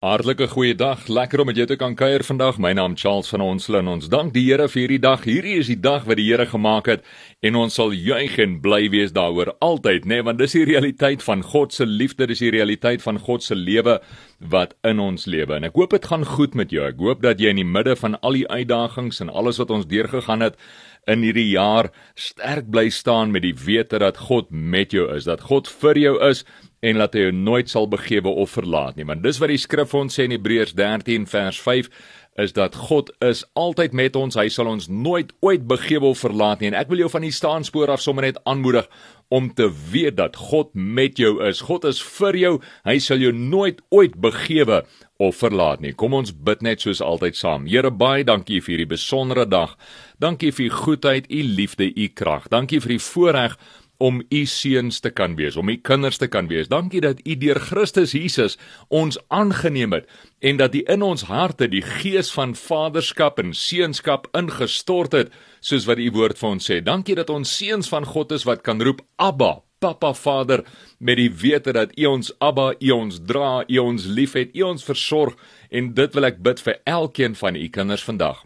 Hartlike goeiedag. Lekker om met jou te kan kuier vandag. My naam Charles van Onsel en ons dank die Here vir hierdie dag. Hierdie is die dag wat die Here gemaak het en ons sal juig en bly wees daaroor altyd, nê, nee, want dis die realiteit van God se liefde, dis die realiteit van God se lewe wat in ons lewe. En ek hoop dit gaan goed met jou. Ek hoop dat jy in die midde van al die uitdagings en alles wat ons deurgegaan het in hierdie jaar sterk bly staan met die wete dat God met jou is, dat God vir jou is en laat hy jou nooit sal begewe of verlaat nie. Want dis wat die skrif ons sê in Hebreërs 13 vers 5 is dat God is altyd met ons. Hy sal ons nooit ooit begewe of verlaat nie. En ek wil jou van die staanspoor af sommer net aanmoedig om te weet dat God met jou is. God is vir jou. Hy sal jou nooit ooit begewe of verlaat nie. Kom ons bid net soos altyd saam. Here baie dankie vir hierdie besondere dag. Dankie vir u goedheid, u liefde, u krag. Dankie vir die voorreg om u seuns te kan wees, om u kinders te kan wees. Dankie dat u deur Christus Jesus ons aangeneem het en dat u in ons harte die gees van vaderskap en seunskap ingestort het, soos wat u woord vir ons sê. Dankie dat ons seuns van God is wat kan roep Abba, Papa Vader, met die wete dat u ons Abba, u ons dra, u ons liefhet, u ons versorg en dit wil ek bid vir elkeen van u kinders vandag.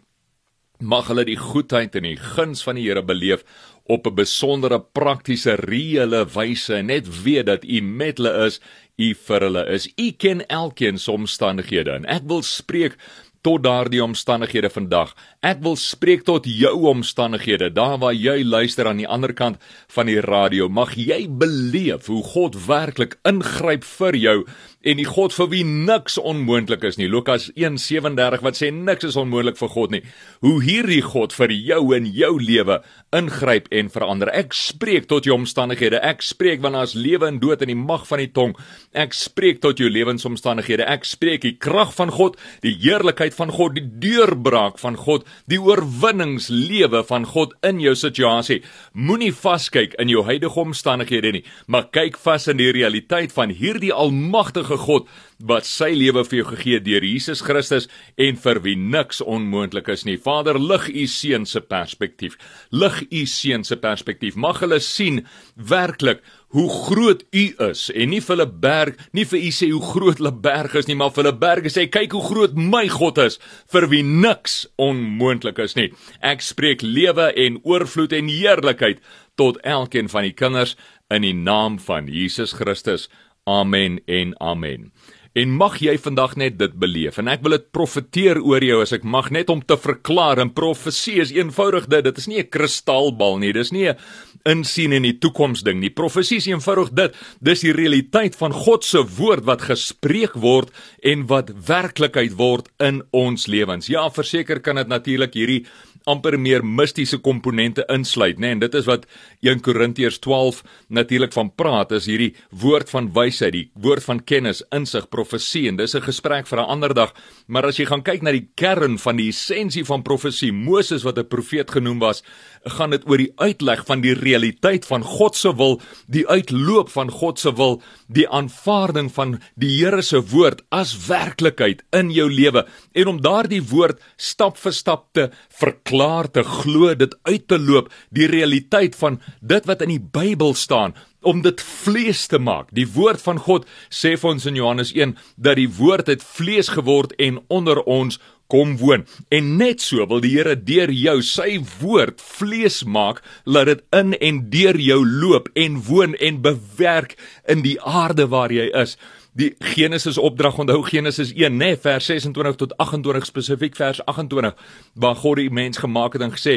Mag hulle die goedheid en die guns van die Here beleef op 'n besondere praktiese reële wyse net weet dat u met hulle is, u vir hulle is. U ken elkeen se omstandighede en ek wil spreek tot daardie omstandighede vandag. Ek wil spreek tot jou omstandighede, daar waar jy luister aan die ander kant van die radio. Mag jy beleef hoe God werklik ingryp vir jou en die God vir wie niks onmoontlik is nie. Lukas 1:37 wat sê niks is onmoontlik vir God nie. Hoe hierdie God vir jou in jou lewe ingryp en verander. Ek spreek tot jou omstandighede. Ek spreek want daar's lewe en dood in die mag van die tong. Ek spreek tot jou lewensomstandighede. Ek spreek die krag van God, die heerlikheid van God, die deurbraak van God, die oorwinningslewe van God in jou situasie. Moenie vaskyk in jou huidige omstandighede nie, maar kyk vas in die realiteit van hierdie almagtige ewige God wat sy lewe vir jou gegee deur Jesus Christus en vir wie niks onmoontlik is nie. Vader, lig u seun se perspektief. Lig u seun se perspektief. Mag hulle sien werklik hoe groot u is en nie vir hulle berg, nie vir u sê hoe groot hulle berg is nie, maar vir hulle berge sê kyk hoe groot my God is vir wie niks onmoontlik is nie. Ek spreek lewe en oorvloed en heerlikheid tot elkeen van die kinders in die naam van Jesus Christus. Amen en amen. En mag jy vandag net dit beleef. En ek wil dit profeteer oor jou as ek mag net om te verklaar. En profesie is eenvoudig dit. Dit is nie 'n kristalbal nie. Dis nie 'n insien in die toekoms ding nie. Profesie is eenvoudig dit. Dis die realiteit van God se woord wat gespreek word en wat werklikheid word in ons lewens. Ja verseker kan dit natuurlik hierdie amper meer mistiese komponente insluit, nê? Nee, en dit is wat 1 Korintiërs 12 natuurlik van praat, is hierdie woord van wysheid, die woord van kennis, insig, profesie en dis 'n gesprek vir 'n ander dag. Maar as jy gaan kyk na die kern van die essensie van profesie, Moses wat 'n profeet genoem was, gaan dit oor die uitleg van die realiteit van God se wil, die uitloop van God se wil, die aanvaarding van die Here se woord as werklikheid in jou lewe en om daardie woord stap vir stap te verklaar klaar te glo dit uit te loop die realiteit van dit wat in die Bybel staan om dit vlees te maak. Die woord van God sê vir ons in Johannes 1 dat die woord het vlees geword en onder ons kom woon. En net so wil die Here deur jou sy woord vlees maak, laat dit in en deur jou loop en woon en bewerk in die aarde waar jy is die Genesis opdrag onthou Genesis 1 nê nee, vers 26 tot 28 spesifiek vers 28 waar God die mens gemaak het en gesê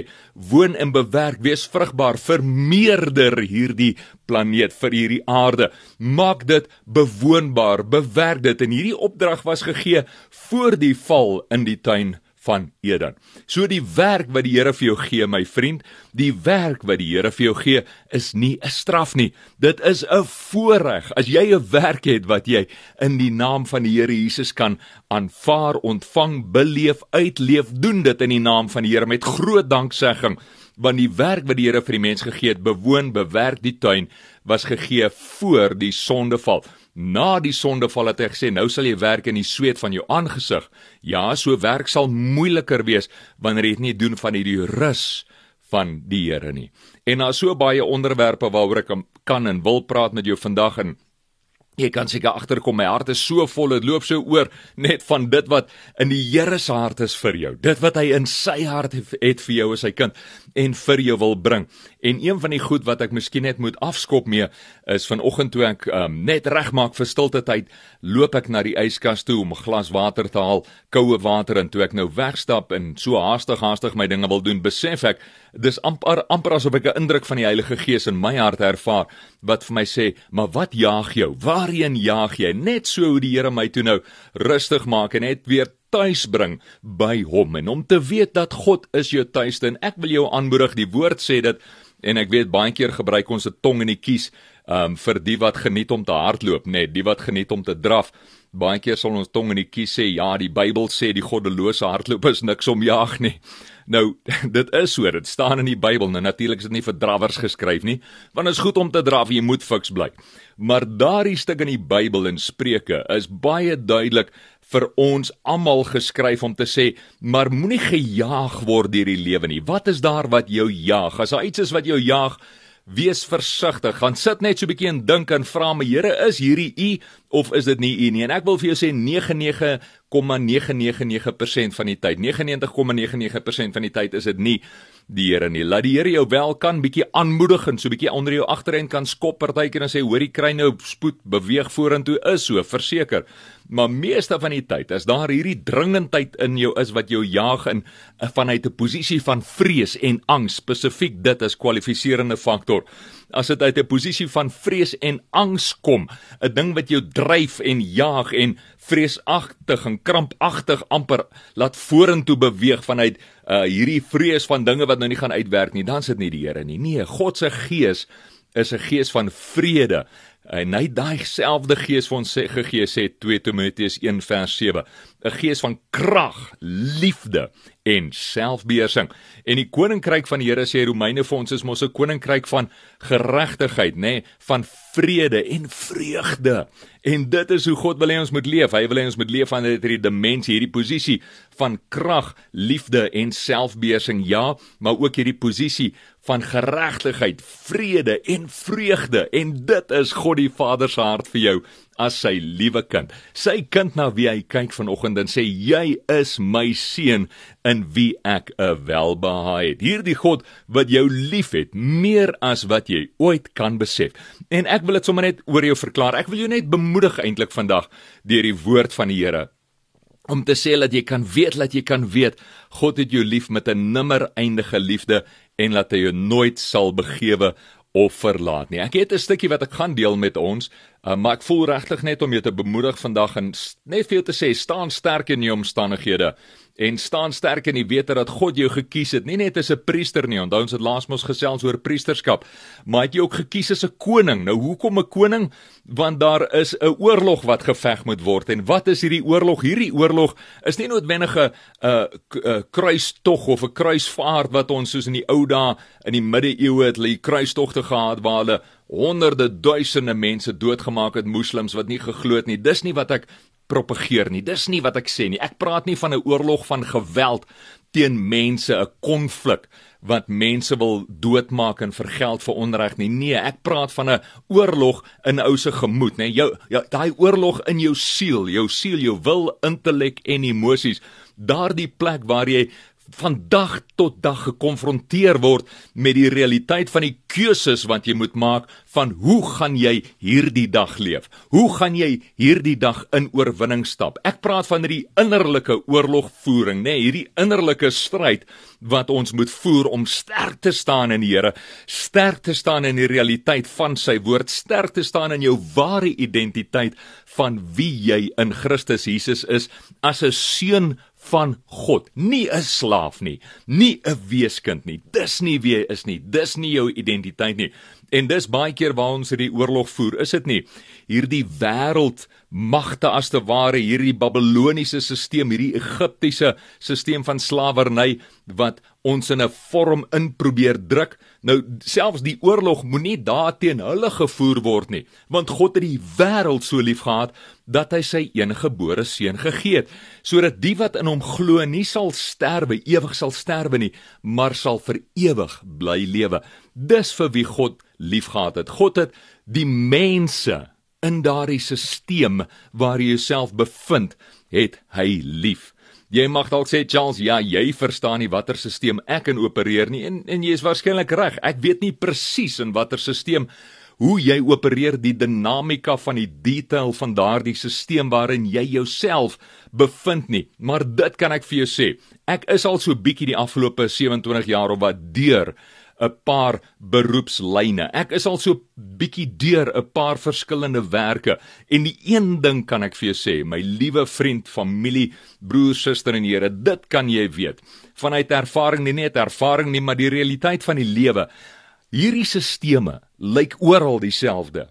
woon en bewerk wees vrugbaar vermeerder hierdie planeet vir hierdie aarde. Maak dit bewoonbaar bewerk dit. En hierdie opdrag was gegee voor die val in die tuin van Eden. So die werk wat die Here vir jou gee, my vriend, die werk wat die Here vir jou gee, is nie 'n straf nie. Dit is 'n voorreg. As jy 'n werk het wat jy in die naam van die Here Jesus kan aanvaar, ontvang, beleef, uitleef, doen dit in die naam van die Here met groot danksegging, want die werk wat die Here vir die mens gegee het, bewoon, bewerk die tuin, was gegee voor die sondeval na die sondeval het hy gesê nou sal jy werk in die sweet van jou aangesig. Ja, so werk sal moeiliker wees wanneer jy dit nie doen van hierdie rus van die Here nie. En daar's so baie onderwerpe waaroor ek kan en wil praat met jou vandag en Jy kan seker agterkom my hart is so vol, dit loop so oor net van dit wat in die Here se hart is vir jou. Dit wat hy in sy hart het vir jou as sy kind en vir jou wil bring. En een van die goed wat ek miskien net moet afskop mee is vanoggend toe ek um, net regmaak vir stilte tyd, loop ek na die yskas toe om 'n glas water te haal, koue water en toe ek nou wegstap en so haastig haastig my dinge wil doen, besef ek dis amper amper asof ek 'n indruk van die Heilige Gees in my hart ervaar wat vir my sê, "Maar wat jaag jou? Waarheen jaag jy?" Net so hoe die Here my toe nou rustig maak en net weer tuis bring by hom en om te weet dat God is jou tuiste en ek wil jou aanmoedig, die woord sê dit en ek weet baie keer gebruik ons 'n tong in die kies um, vir die wat geniet om te hardloop, net die wat geniet om te draf. Baie keer sal ons tong in die kies sê, ja, die Bybel sê die goddelose hardloop is niks om jag nie. Nou, dit is so, dit staan in die Bybel. Nou natuurlik is dit nie vir drawers geskryf nie, want dit is goed om te draf, jy moet fiks bly. Maar daardie stuk in die Bybel in Spreuke is baie duidelik vir ons almal geskryf om te sê, maar moenie gejaag word deur die lewe nie. Wat is daar wat jou jaag? As daar iets is wat jou jaag, wees versigtig. Gaan sit net so 'n bietjie en dink en vra my Here, is hierdie U of is dit nie U nie? En ek wil vir jou sê 99,999% van die tyd, 99,99% van die tyd is dit nie die Here nie. Laat die Here jou wel kan bietjie aanmoedig en so bietjie onder jou agterend kan skop partykeer en sê hoorie kry nou spoed beweeg vorentoe is so verseker. Maar meeste van die tyd as daar hierdie dringendheid in jou is wat jou jaag in eh, vanuit 'n posisie van vrees en angs spesifiek dit is kwalifiserende faktor as dit uit 'n posisie van vrees en angs kom, 'n ding wat jou dryf en jaag en vreesagtig en krampagtig amper laat vorentoe beweeg vanuit uh, hierdie vrees van dinge wat nou nie gaan uitwerk nie, dan is dit nie die Here nie. Nee, God se gees is 'n gees van vrede. En hy daai selfde gees vir ons sê gegee sê 2 Timoteus 1 vers 7, 'n gees van krag, liefde en selfbeheersing. En die koninkryk van die Here sê Romeine vir ons is mos 'n koninkryk van geregtigheid, nê, nee, van vrede en vreugde. En dit is hoe God wil hê ons moet leef. Hy wil hê ons moet leef van hierdie dimensie, hierdie posisie van krag, liefde en selfbeheersing. Ja, maar ook hierdie posisie van geregtigheid, vrede en vreugde. En dit is God die Vader se hart vir jou as sy liewe kind. Sy kind na wie hy kyk vanoggend en sê jy is my seun in wie ek 'n welbehae het. Hierdie God wat jou liefhet meer as wat jy ooit kan besef. En ek wil dit sommer net oor jou verklaar. Ek wil jou net bemoedig eintlik vandag deur die woord van die Here om te sê dat jy kan weet dat jy kan weet God het jou lief met 'n nimmer eindige liefde en dat hy jou nooit sal begewe of verlaat nie. Ek het 'n stukkie wat ek gaan deel met ons, uh, maar ek voel regtig net om jou te bemoedig vandag en net vir jou te sê staan sterk in jou omstandighede en staan sterk in die wete dat God jou gekies het, nie net as 'n priester nie. Onthou ons het laas mos gesels oor priesterskap, maar het jy ook gekies as 'n koning. Nou hoekom 'n koning? Want daar is 'n oorlog wat geveg moet word. En wat is hierdie oorlog? Hierdie oorlog is nie noodwendig 'n 'n kruistog of 'n kruisvaart wat ons soos in die ou dae in die middeleeue het hulle kruistogte gehad waar hulle honderde duisende mense doodgemaak het moslems wat nie geglo het nie. Dis nie wat ek propageer nie. Dis nie wat ek sê nie. Ek praat nie van 'n oorlog van geweld teen mense, 'n konflik wat mense wil doodmaak en vir geld vir onreg nie. Nee, ek praat van 'n oorlog in ou se gemoed, nê. Jou ja, daai oorlog in jou siel, jou siel, jou wil, intellek en emosies. Daardie plek waar jy van dag tot dag gekonfronteer word met die realiteit van die keuses wat jy moet maak van hoe gaan jy hierdie dag leef? Hoe gaan jy hierdie dag in oorwinning stap? Ek praat van hierdie innerlike oorlogvoering, nê, nee, hierdie innerlike stryd wat ons moet voer om sterk te staan in die Here, sterk te staan in die realiteit van sy woord, sterk te staan in jou ware identiteit van wie jy in Christus Jesus is as 'n seun van God, nie 'n slaaf nie, nie 'n weeskind nie. Dis nie wie jy is nie. Dis nie jou identiteit nie. En dis baie keer waar ons hierdie oorlog voer, is dit nie? Hierdie wêreld magte as te ware hierdie Babiloniese stelsel, hierdie Egiptiese stelsel van slawerny wat ons in 'n vorm in probeer druk. Nou selfs die oorlog moenie daarteen hulle gevoer word nie, want God het die wêreld so liefgehad dat hy sy eniggebore seun gegee het, sodat die wat in hom glo nie sal sterwe, ewig sal sterwe nie, maar sal vir ewig bly lewe. Dis vir wie God liefgehad het. God het die mense in daardie stelsel waar jy jouself bevind, het hy lief. Jy mag dalk sê Charles, ja, jy verstaan nie watter stelsel ek in opereer nie en en jy is waarskynlik reg. Ek weet nie presies in watter stelsel hoe jy opereer die dinamika van die detail van daardie stelsel waarin jy jouself bevind nie. Maar dit kan ek vir jou sê. Ek is al so bietjie die afgelope 27 jaar of wat deur 'n paar beroepslyne. Ek is al so bietjie deur 'n paar verskillende werke en die een ding kan ek vir jou sê, my liewe vriend, familie, broer, suster en Here, dit kan jy weet. Vanuit ervaring, nie net ervaring nie, maar die realiteit van die lewe. Hierdie sisteme lyk oral dieselfde.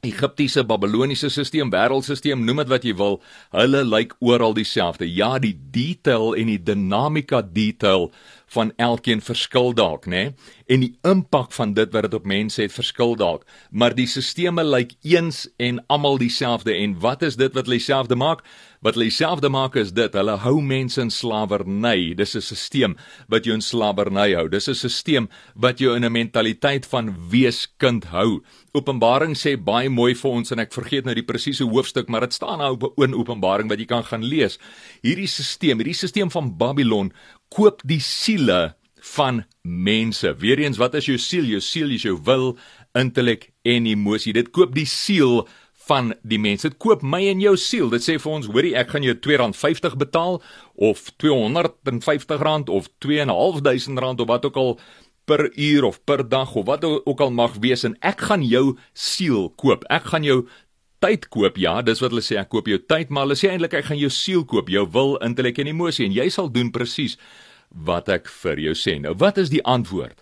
Egiptiese, Babiloniese stelsel, wêreldstelsel, noem dit wat jy wil, hulle lyk oral dieselfde. Ja, die detail en die dinamika detail van elkeen verskil dalk, né? En die impak van dit wat dit op mense het verskil dalk, maar die stelsels lyk eens en almal dieselfde. En wat is dit wat hulle dieselfde maak? Wat hulle dieselfde maak is dit, hulle hou mense in slawerny. Dis 'n stelsel wat jou in slawerny hou. Dis 'n stelsel wat jou in 'n mentaliteit van weeskind hou. Openbaring sê baie mooi vir ons en ek vergeet nou die presiese hoofstuk, maar dit staan nou in Openbaring wat jy kan gaan lees. Hierdie stelsel, hierdie stelsel van Babylon koop die siele van mense. Weereens, wat is jou siel? Jou siel is jou wil, intellek en emosie. Dit koop die siel van die mense. Dit koop my en jou siel. Dit sê vir ons, hoorie, ek gaan jou R2.50 betaal of R250 of R2.500 of wat ook al per uur of per dag of wat ook al mag wees en ek gaan jou siel koop. Ek gaan jou tyd koop. Ja, dis wat hulle sê, ek koop jou tyd, maar hulle sê eintlik ek gaan jou siel koop, jou wil, intellek en emosie en jy sal doen presies wat ek vir jou sê. Nou, wat is die antwoord?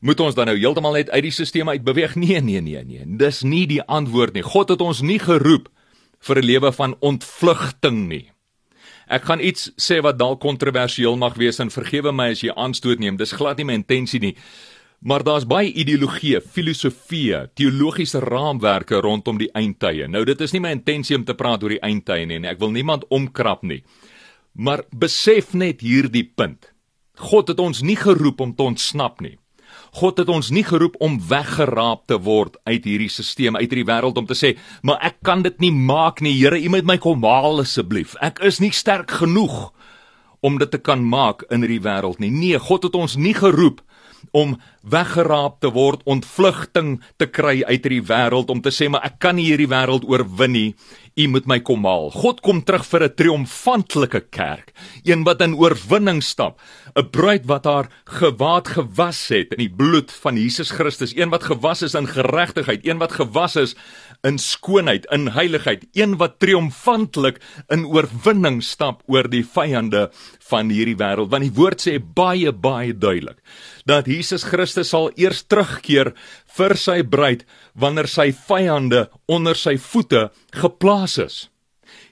Moet ons dan nou heeltemal net uit die stelsel uit beweeg? Nee, nee, nee, nee. Dis nie die antwoord nie. God het ons nie geroep vir 'n lewe van ontvlugting nie. Ek gaan iets sê wat dalk kontroversieel mag wees en vergewe my as jy aanstoot neem. Dis glad nie my intensie nie. Maar daar's baie ideologie, filosofie, teologiese raamwerke rondom die eindtye. Nou dit is nie my intensie om te praat oor die eindtye nie, nie. Ek wil niemand omkrap nie. Maar besef net hierdie punt. God het ons nie geroep om te ontsnap nie. God het ons nie geroep om weggeraap te word uit hierdie stelsel, uit hierdie wêreld om te sê, "Maar ek kan dit nie maak nie, Here, U moet my kom haal asseblief. Ek is nie sterk genoeg om dit te kan maak in hierdie wêreld nie." Nee, God het ons nie geroep om weggeraap te word, ontvlugting te kry uit hierdie wêreld om te sê maar ek kan nie hierdie wêreld oorwin nie. U moet my kom haal. God kom terug vir 'n triomfantelike kerk, een wat in oorwinning stap, 'n bruid wat haar gewaad gewas het in die bloed van Jesus Christus, een wat gewas is in geregtigheid, een wat gewas is in skoonheid, in heiligheid, een wat triomfantelik in oorwinning stap oor die vyande van hierdie wêreld, want die woord sê baie baie duidelik dat Jesus Christus sal eers terugkeer vir sy bruid wanneer sy vyande onder sy voete geplaas is.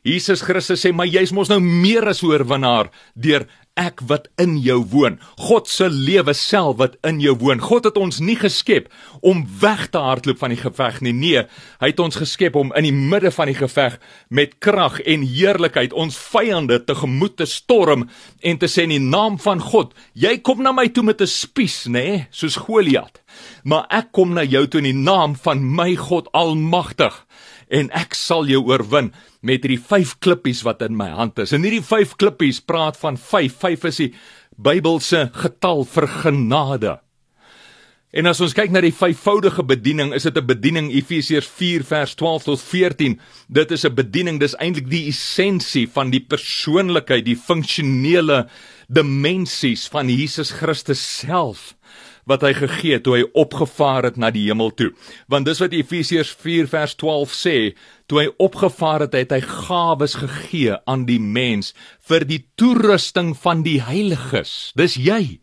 Jesus Christus sê maar jy's mos nou meer as oorwinnaar deur ek wat in jou woon. God se lewe self wat in jou woon. God het ons nie geskep om weg te hardloop van die geveg nie. Nee, hy het ons geskep om in die midde van die geveg met krag en heerlikheid ons vyande tegemoet te storm en te sê in die naam van God, jy kom na my toe met 'n spies, nê, nee, soos Goliat. Maar ek kom na jou toe in die naam van my God Almagtig en ek sal jou oorwin met hierdie vyf klippies wat in my hand is. En hierdie vyf klippies praat van 5. 5 is die Bybelse getal vir genade. En as ons kyk na die vyfvoudige bediening, is dit 'n bediening Efesiërs 4 vers 12 tot 14. Dit is 'n bediening, dis eintlik die essensie van die persoonlikheid, die funksionele dimensies van Jesus Christus self wat hy gegee het toe hy opgevaar het na die hemel toe. Want dis wat Efesiërs 4 vers 12 sê, toe hy opgevaar het, het hy gawes gegee aan die mens vir die toerusting van die heiliges. Dis jy.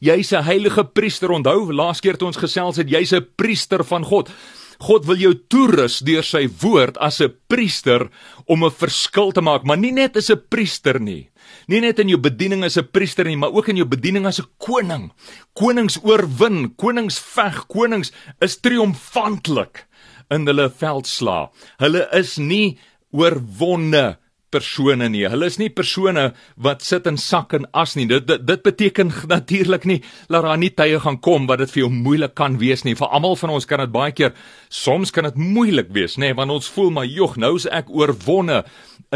Jy's 'n heilige priester. Onthou, laas keer toe ons gesels het, jy's 'n priester van God. God wil jou toerus deur sy woord as 'n priester om 'n verskil te maak, maar nie net as 'n priester nie. Nie net in jou bediening as 'n priester nie, maar ook in jou bediening as 'n koning. Konings oorwin, konings veg, konings is triomfantelik in hulle veldslaa. Hulle is nie oorwonne persone nie. Hulle is nie persone wat sit in sak en as nie. Dit dit, dit beteken natuurlik nie dat daar nie tye gaan kom wat dit vir jou moeilik kan wees nie. Vir almal van ons kan dit baie keer soms kan dit moeilik wees, nê, nee, want ons voel maar jog, nou is ek oorwonne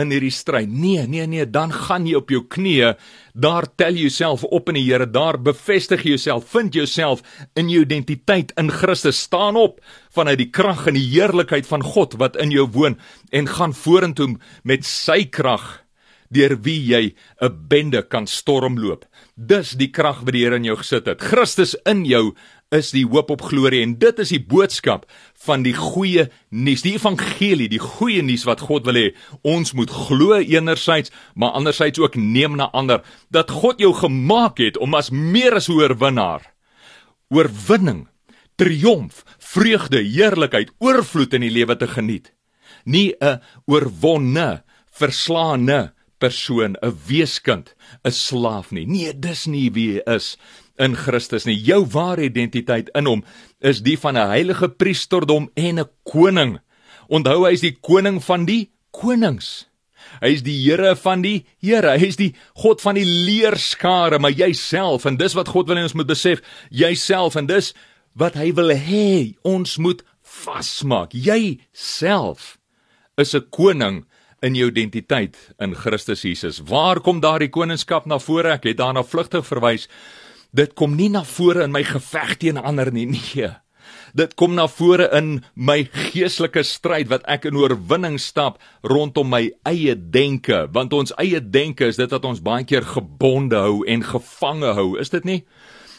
in hierdie stryd. Nee, nee, nee, dan gaan jy op jou knieë, daar tel jouself op in die Here, daar bevestig jouself, vind jouself in jou identiteit in Christus, staan op vanuit die krag en die heerlikheid van God wat in jou woon en gaan vorentoe met sy krag deur wie jy 'n bende kan stormloop. Dis die krag wat die Here in jou gesit het. Christus in jou is die hoop op glorie en dit is die boodskap van die goeie nuus, die evangelie, die goeie nuus wat God wil hê. Ons moet glo enerzijds, maar anderzijds ook neem na ander dat God jou gemaak het om as meer as oorwinnaar oorwinning, triomf, vreugde, heerlikheid, oorvloed in die lewe te geniet. Nie 'n oorwonne, verslaane persoon, 'n weeskind, 'n slaaf nie. Nee, dis nie wie jy is in Christus nie. Jou ware identiteit in hom is die van 'n heilige priesterdom en 'n koning. Onthou hy is die koning van die konings. Hy is die Here van die Here. Hy is die God van die leerskare, maar jouself en dis wat God wil hê ons moet besef, jouself en dis wat hy wil hê ons moet vasmaak. Jouself is 'n koning in jou identiteit in Christus Jesus. Waar kom daardie koningskap na vore? Ek het daarna vlugtig verwys dit kom nie na vore in my geveg teen ander nie nee dit kom na vore in my geestelike stryd wat ek in oorwinning stap rondom my eie denke want ons eie denke is dit wat ons baie keer gebonde hou en gevange hou is dit nie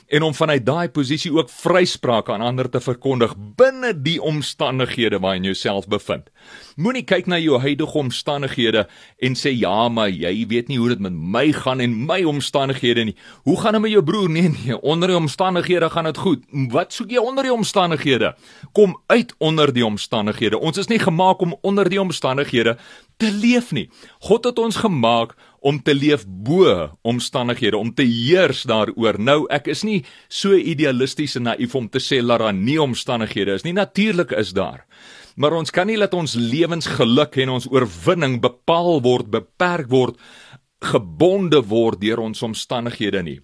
en om vanuit daai posisie ook vryspraak aan ander te verkondig binne die omstandighede waarin jy jouself bevind. Moenie kyk na jou huidige omstandighede en sê ja, maar jy weet nie hoe dit met my gaan en my omstandighede nie. Hoe gaan dit met jou broer? Nee nee, onder die omstandighede gaan dit goed. Wat soek jy onder die omstandighede? Kom uit onder die omstandighede. Ons is nie gemaak om onder die omstandighede te leef nie. God het ons gemaak om te leef bo omstandighede, om te heers daaroor. Nou, ek is nie so idealisties en naïef om te sê dat daar nie omstandighede is nie. Natuurlik is daar. Maar ons kan nie laat ons lewensgeluk en ons oorwinning bepaal word, beperk word, gebonde word deur ons omstandighede nie.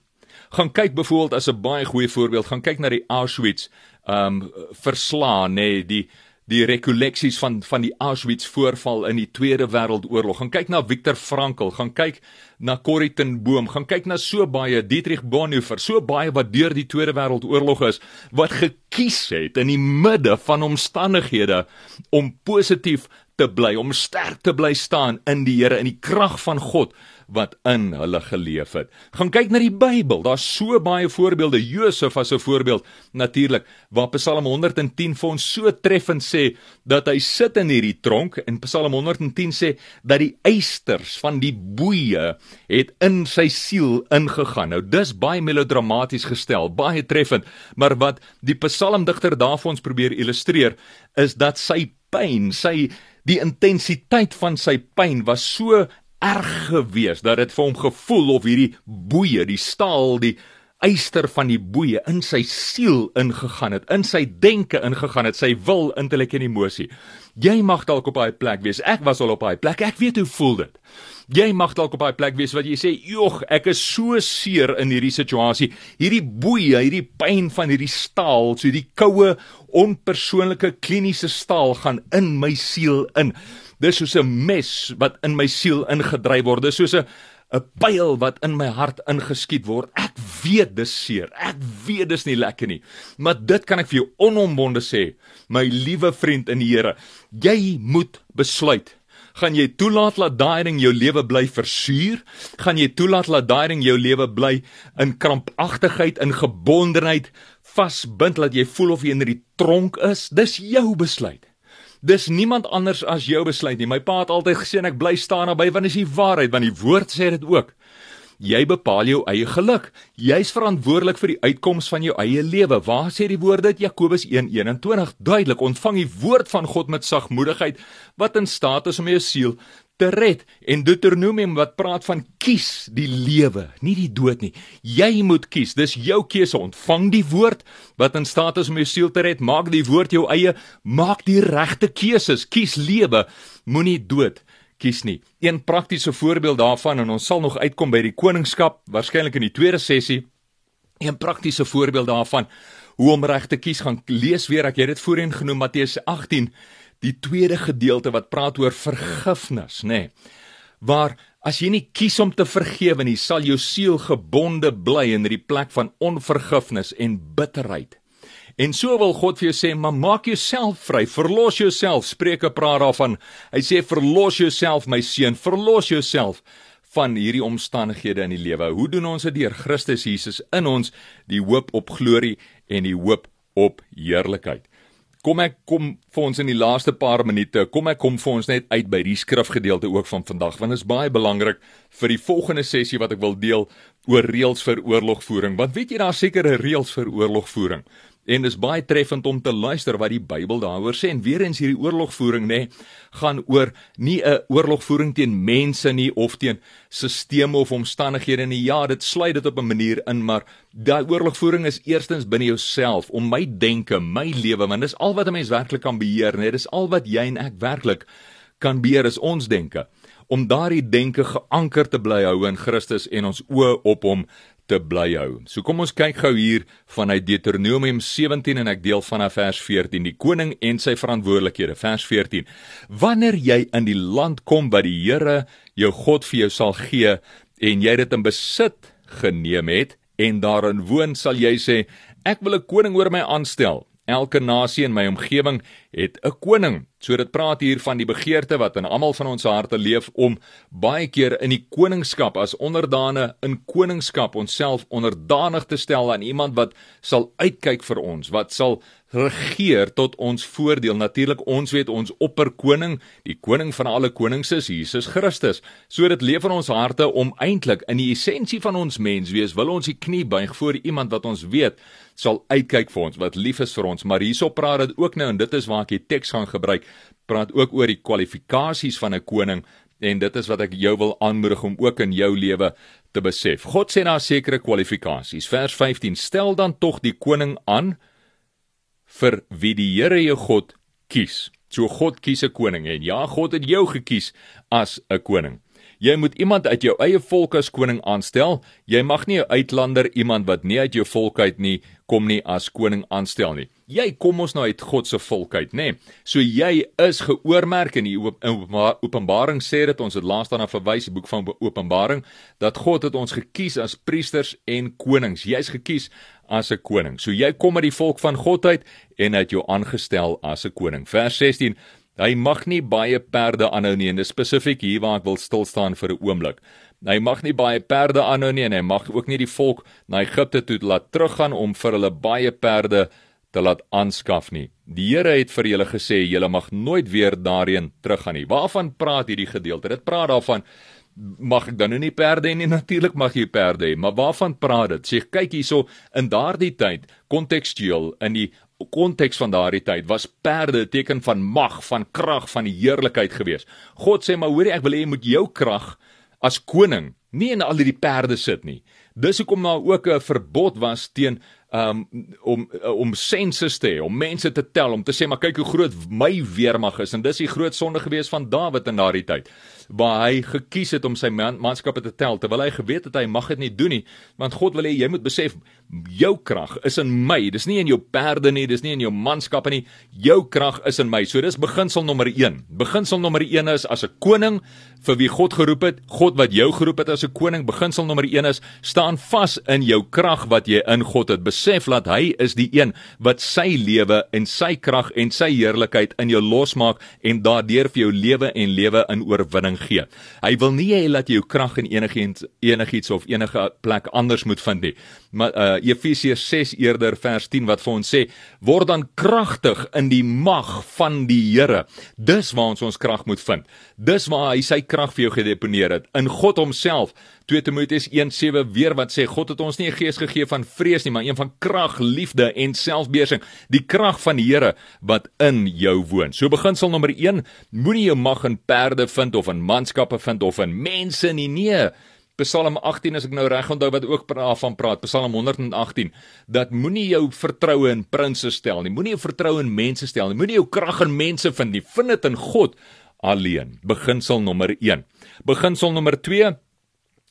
Gaan kyk byvoorbeeld as 'n baie goeie voorbeeld, gaan kyk na die Auschwitz ehm um, verslaan nê, die die rekolleksies van van die Auschwitz voorval in die Tweede Wêreldoorlog. Gaan kyk na Viktor Frankl, gaan kyk na Corrie ten Boom, gaan kyk na so baie Dietrich Bonhoeffer, so baie wat deur die Tweede Wêreldoorlog is wat gekies het in die midde van omstandighede om positief te bly, om sterk te bly staan in die Here in die krag van God wat in hulle geleef het. Gaan kyk na die Bybel. Daar's so baie voorbeelde. Josef as 'n voorbeeld natuurlik waar Psalm 110 vir ons so treffend sê dat hy sit in hierdie tronk en Psalm 110 sê dat die eisters van die boeye het in sy siel ingegaan. Nou dis baie melodramaties gestel, baie treffend, maar wat die psalmdigter daarvan ons probeer illustreer is dat sy pyn, sy die intensiteit van sy pyn was so erg gewees dat dit vir hom gevoel of hierdie boeye, die staal, die eister van die boeye in sy siel ingegaan het, in sy denke ingegaan het, sy wil, intellek en emosie. Jy mag dalk op daai plek wees. Ek was al op daai plek. Ek weet hoe voel dit. Jy mag dalk op daai plek wees wat jy sê, "Jog, ek is so seer in hierdie situasie. Hierdie boeye, hierdie pyn van hierdie staal, so die koue, onpersoonlike kliniese staal gaan in my siel in." Dis soos 'n mes wat in my siel ingedryf word. Dis soos 'n 'n pyl wat in my hart ingeskiet word. Ek weet dis seer. Ek weet dis nie lekker nie. Maar dit kan ek vir jou onombonde sê, my liewe vriend in die Here, jy moet besluit. Gaan jy toelaat dat daai ding jou lewe bly versuur? Gaan jy toelaat dat daai ding jou lewe bly in krampagtigheid, in gebondenheid vasbind dat jy voel of jy in hierdie tronk is? Dis jou besluit. Dis niemand anders as jou besluit nie. My pa het altyd gesê ek bly staan naby want dit is die waarheid, want die woord sê dit ook. Jy bepaal jou eie geluk. Jy's verantwoordelik vir die uitkoms van jou eie lewe. Waar sê die woord dit? Jakobus 1:21 duidelik: Ontvang die woord van God met sagmoedigheid wat in staat is om jou siel te red. En Deuteronomium wat praat van kies die lewe, nie die dood nie. Jy moet kies. Dis jou keuse. Ontvang die woord wat in staat is om jou siel te red. Maak die woord jou eie. Maak die regte keuses. Kies lewe, moenie dood kies nie. Een praktiese voorbeeld daarvan en ons sal nog uitkom by die koningskap waarskynlik in die tweede sessie. Een praktiese voorbeeld daarvan hoe om reg te kies gaan lees weer ek het dit voorheen genoem Matteus 18 die tweede gedeelte wat praat oor vergifnis, nê. Nee, waar as jy nie kies om te vergewe nie, sal jou siel gebonde bly in hierdie plek van onvergifnis en bitterheid. En so wil God vir jou sê, maar maak jouself vry, verlos jouself. Spreuke praat daarvan. Hy sê verlos jouself my seun, verlos jouself van hierdie omstandighede in die lewe. Hoe doen ons dit deur Christus Jesus in ons, die hoop op glorie en die hoop op heerlikheid. Kom ek kom vir ons in die laaste paar minute, kom ek kom vir ons net uit by die skrifgedeelte ook van vandag want dit is baie belangrik vir die volgende sessie wat ek wil deel oor reëls vir oorlogvoering. Want weet jy daar sekerre reëls vir oorlogvoering? En dis baie treffend om te luister wat die Bybel daaroor sê. En weer eens hierdie oorlogvoering nê, nee, gaan oor nie 'n oorlogvoering teen mense nie of teen stelsels of omstandighede nie. Ja, dit sluit dit op 'n manier in, maar daai oorlogvoering is eerstens binne jouself om my denke, my lewe, want dis al wat 'n mens werklik kan beheer, nê. Nee, dis al wat jy en ek werklik kan beheer is ons denke om daardie denke geanker te bly hou in Christus en ons oë op hom te bly hou. So kom ons kyk gou hier vanuit Deuteronomium 17 en ek deel vanaf vers 14 die koning en sy verantwoordelikhede vers 14. Wanneer jy in die land kom wat die Here jou God vir jou sal gee en jy dit in besit geneem het en daarin woon sal jy sê ek wil 'n koning oor my aanstel. Elke nasie in my omgewing het 'n koning. So dit praat hier van die begeerte wat in almal van ons harte leef om baie keer in die koningskap as onderdane in koningskap onsself onderdanig te stel aan iemand wat sal uitkyk vir ons, wat sal regeer tot ons voordeel. Natuurlik ons weet ons opperkoning, die koning van alle konings is Jesus Christus. So dit leef in ons harte om eintlik in die essensie van ons mens wees, wil ons die knie buig voor iemand wat ons weet sal uitkyk vir ons, wat lief is vir ons. Maar hierso praat dit ook nou en dit is waar ek die teks gaan gebruik, praat ook oor die kwalifikasies van 'n koning en dit is wat ek jou wil aanmoedig om ook in jou lewe te besef. God sê daar sekere kwalifikasies. Vers 15: Stel dan tog die koning aan vir wie die Here jou God kies. So God kies 'n koning en ja, God het jou gekies as 'n koning. Jy moet iemand uit jou eie volk as koning aanstel. Jy mag nie 'n uitlander, iemand wat nie uit jou volk uit nie, kom nie as koning aanstel nie. Jy kom ons nou uit God se volk uit, nê? So jy is geoormerk in die Openbaring sê dit ons het laas daarna verwys die boek van Openbaring dat God het ons gekies as priesters en konings. Jy's gekies as 'n koning. So jy kom uit die volk van God uit en het jou aangestel as 'n koning. Vers 16 Hy mag nie baie perde aanhou nie en dis spesifiek hier waar ek wil stil staan vir 'n oomblik. Hy mag nie baie perde aanhou nie en hy mag ook nie die volk na Egipte toe laat teruggaan om vir hulle baie perde te laat aanskaf nie. Die Here het vir julle gesê julle mag nooit weer daarheen teruggaan nie. Waarvan praat hierdie gedeelte? Dit praat daarvan mag ek dan nou nie perde hê nie natuurlik mag jy perde hê maar waarvan praat dit sê kyk hierso in daardie tyd kontekstueel in die konteks van daardie tyd was perde teken van mag, van krag, van heerlikheid gewees. God sê maar hoorie ek wil hê jy moet jou krag as koning nie in al hierdie perde sit nie. Dis hoekom daar ook 'n verbod was teen um, om om sensus te hê, om mense te tel, om te sê maar kyk hoe groot my weermag is en dis die groot sonde gewees van Dawid in daardie tyd waar hy gekies het om sy man, manskappe te tel terwyl hy geweet het hy mag dit nie doen nie want God wil hê jy moet besef jou krag is in my dis nie in jou perde nie dis nie in jou manskappe nie jou krag is in my so dis beginsel nommer 1 beginsel nommer 1 is as 'n koning vir wie God geroep het God wat jou geroep het as 'n koning beginsel nommer 1 is staan vas in jou krag wat jy in God het besef dat hy is die een wat sy lewe en sy krag en sy heerlikheid in jou losmaak en daardeur vir jou lewe en lewe in oorwinning gee. Hy wil nie hê dat jy jou krag in enigiets enigiets of enige plek anders moet vind nie. Maar uh, Efesiërs 6 eerder vers 10 wat vir ons sê, word dan kragtig in die mag van die Here. Dis waar ons ons krag moet vind. Dis waar hy sy krag vir jou gedeponeer het in God homself. 2 Timoteus 1:7 weer wat sê God het ons nie 'n gees gegee van vrees nie, maar een van krag, liefde en selfbeheersing. Die krag van die Here wat in jou woon. So beginsel nommer 1, moenie jou mag in perde vind of in manskappe vind of in mense nie. Nee. Psalm 18 as ek nou reg onthou wat ook daarvan praat, Psalm 118, dat moenie jou vertroue in prinses stel nie. Moenie jou vertroue in mense stel nie. Moenie jou krag in mense vind nie. Vind dit in God alleen. Beginsel nommer 1. Beginsel nommer 2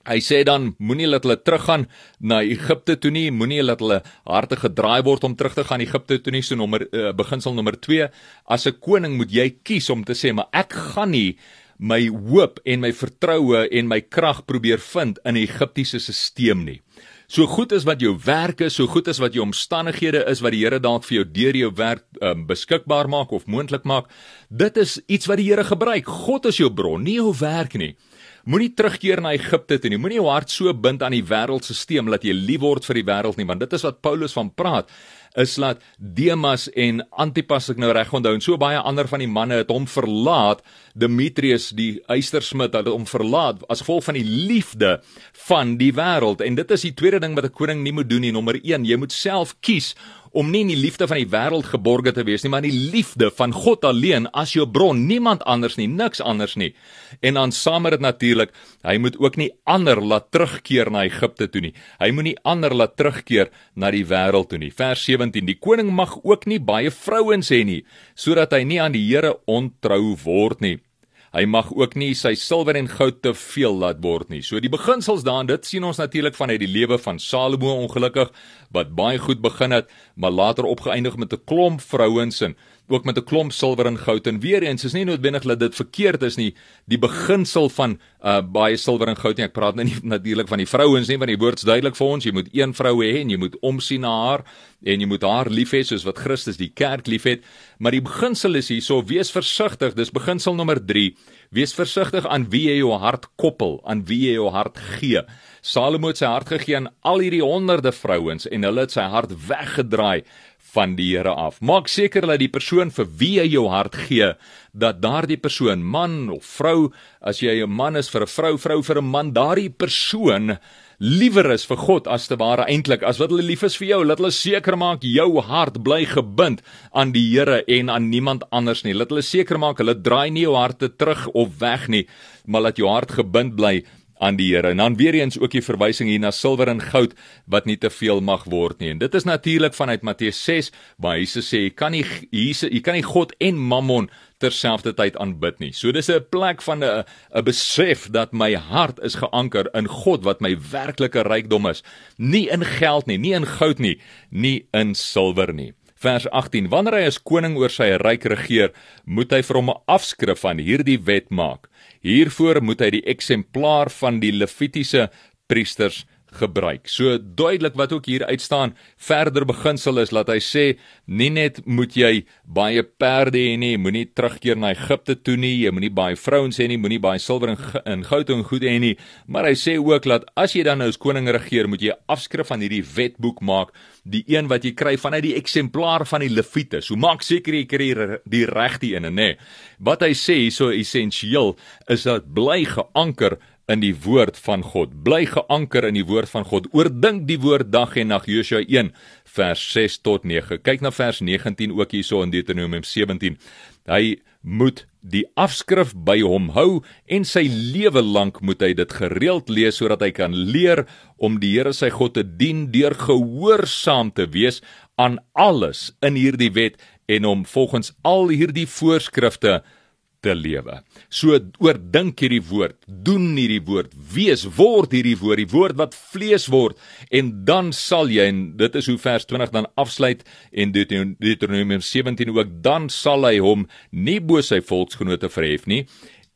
Hy sê dan moenie laat hulle teruggaan na Egipte toe nie, moenie laat hulle harte gedraai word om terug te gaan Egipte toe nie. So nommer uh, beginsel nommer 2, as 'n koning moet jy kies om te sê, maar ek gaan nie my hoop en my vertroue en my krag probeer vind in die Egiptiese stelsel nie. So goed is wat jou werk is, so goed is wat jou omstandighede is wat die Here dalk vir jou deur jou werk um, beskikbaar maak of moontlik maak, dit is iets wat die Here gebruik. God is jou bron, nie jou werk nie. Moenie terugkeer na Egipte toe nie. Moenie jou hart so bind aan die wêreldstelsel dat jy lief word vir die wêreld nie, want dit is wat Paulus van praat is dat Demas en Antipas ek nou reg onthou en so baie ander van die manne het hom verlaat. Demetrius die eystersmid het hom verlaat as gevolg van die liefde van die wêreld. En dit is die tweede ding wat 'n koning nie moet doen nie. Nommer 1 jy moet self kies om nie in die liefde van die wêreld geborge te wees nie, maar in die liefde van God alleen as jou bron, niemand anders nie, niks anders nie. En dan saam met dit natuurlik, hy moet ook nie ander laat terugkeer na Egipte toe nie. Hy moenie ander laat terugkeer na die wêreld toe nie. Vers 17: Die koning mag ook nie baie vrouens hê nie, sodat hy nie aan die Here ontrou word nie. Hy mag ook nie sy silwer en goud te veel laat word nie. So die beginsels daarin, dit sien ons natuurlik vanuit die lewe van Salomo ongelukkig wat baie goed begin het, maar later opgeëindig met 'n klomp vrouens en ook met 'n klomp silwer en goud. En weer eens is nie noodwendig dat dit verkeerd is nie. Die beginsel van uh, baie silwer en goud nie ek praat nou nie natuurlik van die vrouens nie want die woord is duidelik vir ons. Jy moet een vrou hê en jy moet omsien na haar en jy moet haar lief hê soos wat Christus die kerk liefhet. Maar die beginsel is hierso wees versigtig. Dis beginsel nommer 3 wees versigtig aan wie jy jou hart koppel aan wie jy jou hart gee. Salomo het sy hart gegee aan al hierdie honderde vrouens en hulle het sy hart weggedraai van die Here af. Maak seker dat die persoon vir wie jy jou hart gee, dat daardie persoon, man of vrou, as jy 'n man is vir 'n vrou, vrou vir 'n man, daardie persoon liewer is vir God as te ware eintlik as wat hulle lief is vir jou. Laat hulle seker maak jou hart bly gebind aan die Here en aan niemand anders nie. Laat hulle seker maak hulle draai nie jou harte terug of weg nie, maar laat jou hart gebind bly aan die Here. En dan weer eens ook die verwysing hier na silwer en goud wat nie te veel mag word nie. En dit is natuurlik vanuit Matteus 6 waar Jesus sê jy kan nie Jesus jy kan nie God en Mammon terselfdertyd aanbid nie. So dis 'n plek van 'n 'n besef dat my hart is geanker in God wat my werklike rykdom is, nie in geld nie, nie in goud nie, nie in silwer nie. Vers 18: Wanneer hy as koning oor sy ryk regeer, moet hy vir hom 'n afskrif van hierdie wet maak. Hiervoor moet hy die eksemplaar van die Levitiese priesters gebruik. So duidelik wat ook hier uitstaan, verder beginsel is dat hy sê nie net moet jy baie perde hê nie, moenie terugkeer na Egipte toe nie, jy moenie baie vrouens hê nie, moenie baie silwer en goud en goed hê nie, maar hy sê ook dat as jy dan nou as koning regeer, moet jy 'n afskrif van hierdie wetboek maak, die een wat jy kry vanuit die eksemplaar van die Lewiete. So maak seker jy kry die regte een, nê. Wat hy sê hier so essensieel is dat bly geanker in die woord van God. Bly geanker in die woord van God. Oordink die woord dag en nag. Josua 1 vers 6 tot 9. Kyk na vers 19 ook hierso in Deuteronomium 17. Hy moet die afskrif by hom hou en sy lewe lank moet hy dit gereeld lees sodat hy kan leer om die Here sy God te dien deur gehoorsaam te wees aan alles in hierdie wet en om volgens al hierdie voorskrifte te lewe. So oordink hierdie woord, doen hierdie woord, wees word hierdie woord, die woord wat vlees word en dan sal jy en dit is hoe vers 20 dan afsluit en Deuteronomium 17 ook dan sal hy hom nie bo sy volksgenote verhef nie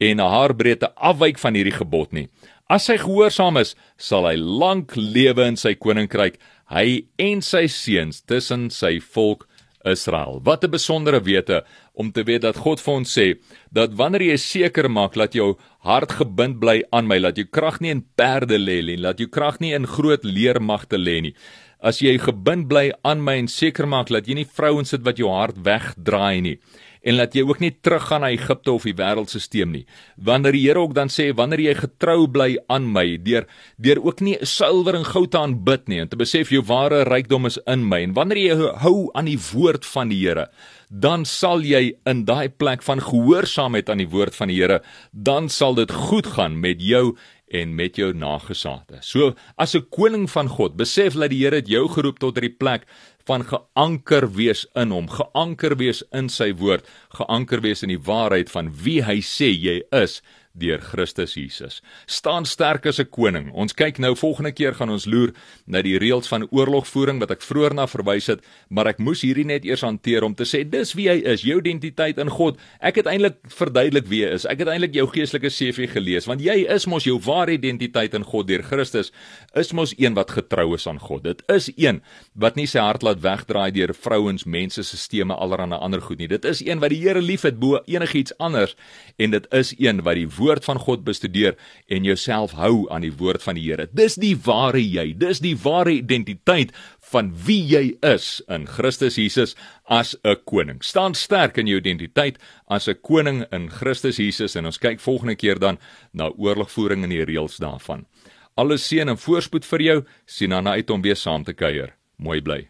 en 'n haarbreedte afwyk van hierdie gebod nie. As hy gehoorsaam is, sal hy lank lewe in sy koninkryk, hy en sy seuns tussen sy volk Israel. Wat 'n besondere wete om te weet dat God vir ons sê dat wanneer jy seker maak dat jou hart gebind bly aan my, dat jou krag nie in perde lê nie, dat jou krag nie in groot leermagte lê nie. As jy gebind bly aan my en seker maak dat jy nie vrouens sit wat jou hart wegdraai nie en laat jy ook nie teruggaan na Egipte of die wêreldstelsel nie. Wanneer die Here ook dan sê wanneer jy getrou bly aan my deur deur ook nie silwer en goud te aanbid nie en te besef jou ware rykdom is in my en wanneer jy hou aan die woord van die Here dan sal jy in daai plek van gehoorsaamheid aan die woord van die Here dan sal dit goed gaan met jou en met jou nageslagte. So as 'n koning van God, besef dat die Here het jou geroep tot hierdie plek van geanker wees in hom, geanker wees in sy woord, geanker wees in die waarheid van wie hy sê jy is deur Christus Jesus. Staan sterk as 'n koning. Ons kyk nou volgende keer gaan ons loer na die reëls van oorlogvoering wat ek vroeër na verwys het, maar ek moes hierdie net eers hanteer om te sê dis wie hy is, jou identiteit in God. Ek het eintlik verduidelik wie hy is. Ek het eintlik jou geestelike CV gelees want jy is mos jou ware identiteit in God deur Christus is mos een wat getrou is aan God. Dit is een wat nie sy hart laat wegdraai deur vrouens, mense, sisteme, allerlei ander goed nie. Dit is een wat die Here liefhet bo enigiets anders en dit is een wat die woord van God bestudeer en jouself hou aan die woord van die Here. Dis die ware jy, dis die ware identiteit van wie jy is in Christus Jesus as 'n koning. Staan sterk in jou identiteit as 'n koning in Christus Jesus en ons kyk volgende keer dan na oorlogvoering en die reëls daarvan. Alles seën en voorspoed vir jou. Sien dan uit om weer saam te kuier. Mooi bly.